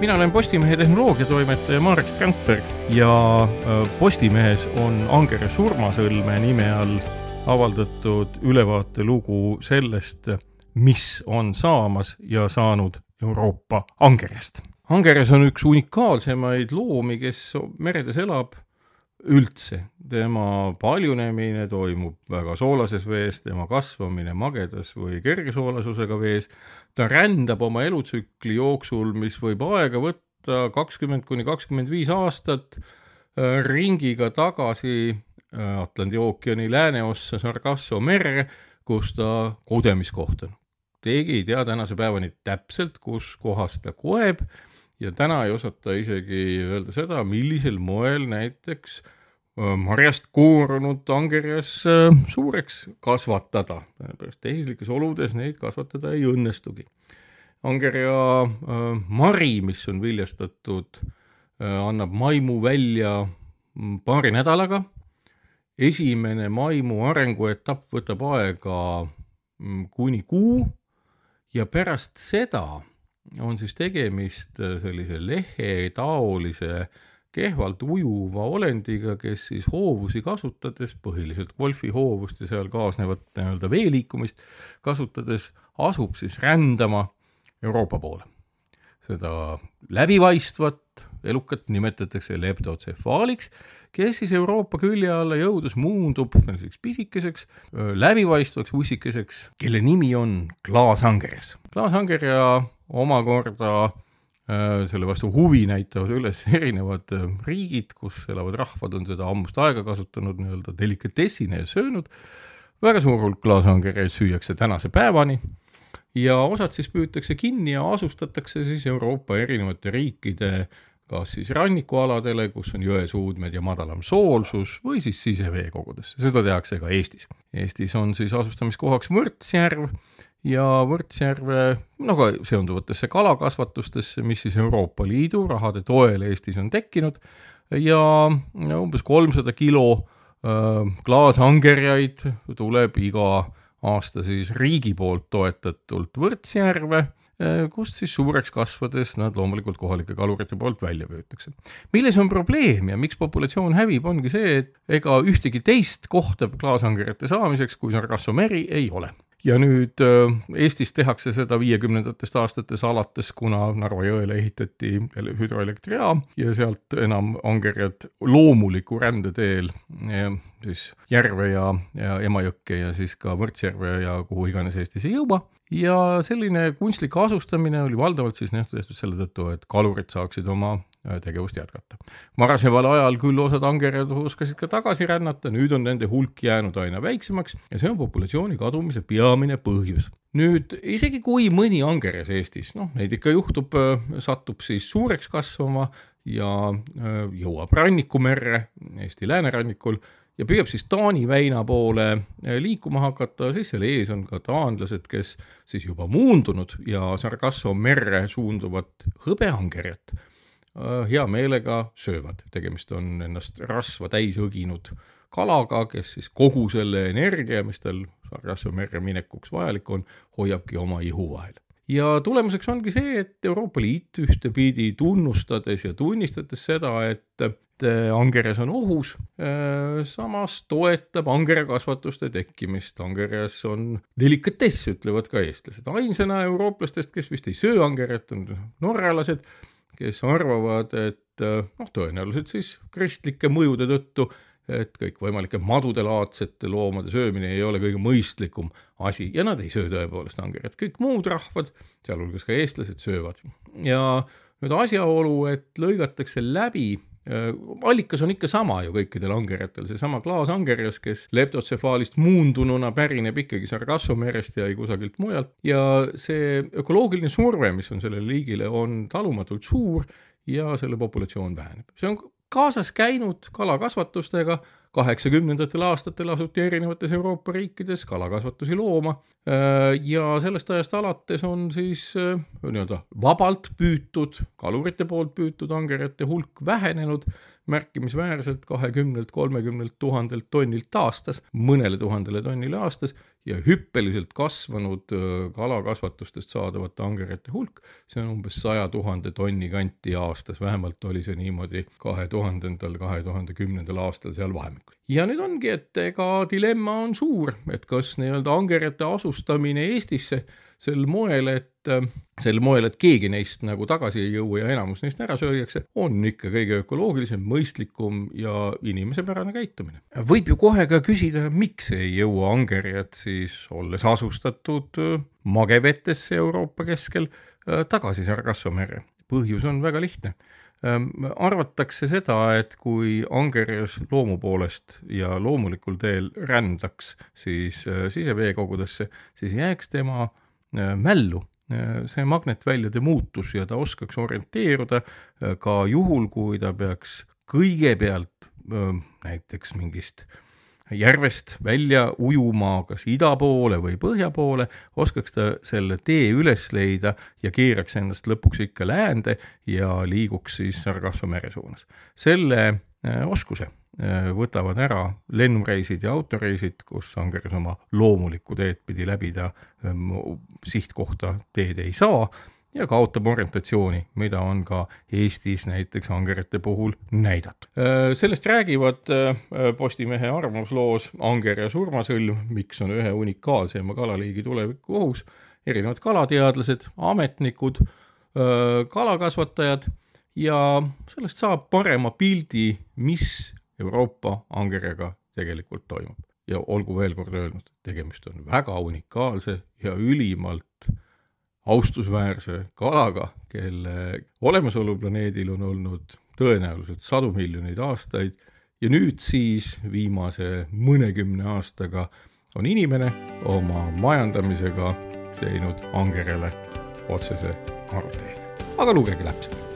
mina olen Postimehe tehnoloogiatoimetaja Marek Strandberg ja äh, Postimehes on Anger surmasõlme nime all avaldatud ülevaatelugu sellest, mis on saamas ja saanud Euroopa angerjast. angerjas on üks unikaalsemaid loomi, kes meredes elab üldse. tema paljunemine toimub väga soolases vees, tema kasvamine magedas või kergesoolasusega vees. ta rändab oma elutsükli jooksul, mis võib aega võtta kakskümmend kuni kakskümmend viis aastat, äh, ringiga tagasi äh, Atlandi ookeani lääneossa Sargasso merre, kus ta kodemiskoht on. keegi ei tea tänase päevani täpselt, kus kohas ta koeb ja täna ei osata isegi öelda seda, millisel moel näiteks marjast koorunud angerjas suureks kasvatada, sellepärast tehislikes oludes neid kasvatada ei õnnestugi. angerja mari, mis on viljastatud, annab maimu välja paari nädalaga. esimene maimu arenguetapp võtab aega kuni kuu ja pärast seda on siis tegemist sellise lehetaolise äh, kehvalt ujuva olendiga, kes siis hoovusi kasutades, põhiliselt golfihoovust ja seal kaasnevat nii-öelda veeliikumist kasutades, asub siis rändama Euroopa poole. seda läbipaistvat elukat nimetatakse leptotsefaaliks, kes siis Euroopa külje alla jõudes muundub selliseks pisikeseks läbipaistvaks ussikeseks, kelle nimi on klaasangerjas. klaasangerja omakorda Äh, selle vastu huvi näitavad üles erinevad äh, riigid, kus elavad rahvad on seda ammust aega kasutanud nii-öelda delikatessina ja söönud. väga suur hulk klaasangereid süüakse tänase päevani ja osad siis püütakse kinni ja asustatakse siis Euroopa erinevate riikide kas siis rannikualadele, kus on jõesuudmed ja madalam soolsus, või siis siseveekogudesse, seda tehakse ka Eestis. Eestis on siis asustamiskohaks Võrtsjärv ja Võrtsjärve no ka seonduvatesse kalakasvatustesse, mis siis Euroopa Liidu rahade toel Eestis on tekkinud ja umbes kolmsada kilo äh, klaasangerjaid tuleb iga aasta siis riigi poolt toetatult Võrtsjärve äh,, kust siis suureks kasvades nad loomulikult kohalike kalurite poolt välja püütakse. milles on probleem ja miks populatsioon hävib, ongi see, et ega ühtegi teist kohta klaasangerjate saamiseks kui Sargasso meri ei ole ja nüüd äh, Eestis tehakse seda viiekümnendatest aastates alates, kuna Narva jõele ehitati hüdroelektrijaam ja sealt enam angerjad loomuliku rände teel siis järve ja, ja Emajõkke ja siis ka Võrtsjärve ja kuhu iganes Eestis ei jõua. Ja selline kunstlik asustamine oli valdavalt siis tehtud selle tõttu, et kalurid saaksid oma tegevust jätkata. varasemal ajal küll osad angerjad oskasid ka tagasi rännata, nüüd on nende hulk jäänud aina väiksemaks ja see on populatsiooni kadumise peamine põhjus. nüüd isegi kui mõni angerjas Eestis, noh, neid ikka juhtub, äh, satub siis suureks kasvama ja äh, jõuab rannikumerre Eesti läänerannikul ja püüab siis Taani väina poole liikuma hakata, siis seal ees on ka taanlased, kes siis juba muundunud ja Sargasso merre suunduvat hõbeangerjat Äh, hea meelega söövad, tegemist on ennast rasva täis õginud kalaga, kes siis kogu selle energia, mis tal Sargasso merre minekuks vajalik on, hoiabki oma ihu vahel. ja tulemuseks ongi see, et Euroopa Liit ühtepidi tunnustades ja tunnistades seda, et angerjas on ohus, äh, samas toetab angerjakasvatuste tekkimist, angerjas on delikatess, ütlevad ka eestlased, ainsana eurooplastest, kes vist ei söö angerjat, on norralased kes arvavad, et äh, noh, tõenäoliselt siis kristlike mõjude tõttu, et kõikvõimalike madudelaadsete loomade söömine ei ole kõige mõistlikum asi ja nad ei söö tõepoolest angerjat, kõik muud rahvad, sealhulgas ka eestlased, söövad. ja nüüd asjaolu, et lõigatakse läbi allikas on ikka sama ju kõikidel angerjatel, seesama klaasangerjas, kes leptotsefaalist muundununa pärineb ikkagi Sargasso merest ja ei kusagilt mujalt ja see ökoloogiline surve, mis on sellele liigile, on talumatult suur ja selle populatsioon väheneb. see on kaasas käinud kalakasvatustega, kaheksakümnendatel aastatel asuti erinevates Euroopa riikides kalakasvatusi looma. Äh, ja sellest ajast alates on siis äh, nii-öelda vabalt püütud, kalurite poolt püütud angerjate hulk vähenenud märkimisväärselt kahekümnelt, kolmekümnelt tuhandelt tonnilt aastas mõnele tuhandele tonnile aastas ja hüppeliselt kasvanud kalakasvatustest saadavate angerite hulk, see on umbes saja tuhande tonni kanti aastas, vähemalt oli see niimoodi kahe tuhandendal, kahe tuhande kümnendal aastal seal vahemikul. ja nüüd ongi, et ega dilemma on suur, et kas nii-öelda angerite asustamine Eestisse sel moel, et sel moel, et keegi neist nagu tagasi ei jõua ja enamus neist ära süüakse, on ikka kõige ökoloogilisem, mõistlikum ja inimesepärane käitumine. võib ju kohe ka küsida, miks ei jõua angerjad siis, olles asustatud magevetesse Euroopa keskel, tagasi Sargasso merre. põhjus on väga lihtne arvatakse seda, et kui angerjas loomu poolest ja loomulikul teel rändaks siis siseveekogudesse, siis jääks tema äh, Äh, mällu äh, see magnetväljade muutus ja ta oskaks orienteeruda äh, ka juhul, kui ta peaks kõigepealt näiteks mingist järvest välja ujuma kas ida poole või põhja poole, oskaks ta selle tee üles leida ja keeraks ennast lõpuks ikka läände ja liiguks siis Sargasso mere suunas. selle oskuse Äh, võtavad ära lennureisid ja autoreisid, kus angerjas oma loomulikku teed pidi läbida ähm, sihtkohta teed ei saa ja kaotab orientatsiooni, mida on ka Eestis näiteks angerite puhul näidatud. Äh, sellest räägivad äh, Postimehe arvamusloos Angerja surmasõlm, miks on ühe unikaalseima kalaliigi tuleviku ohus, erinevad kalateadlased, ametnikud, kalakasvatajad ja sellest saab parema pildi, mis Euroopa angerjaga tegelikult toimub. ja olgu veel kord öelnud, tegemist on väga unikaalse ja ülimalt austusväärse kalaga, kelle olemasolu planeedil on olnud tõenäoliselt sadu miljoneid aastaid ja nüüd siis viimase mõnekümne aastaga on inimene oma majandamisega teinud angerjale otsese karuteene. aga lugege täpselt.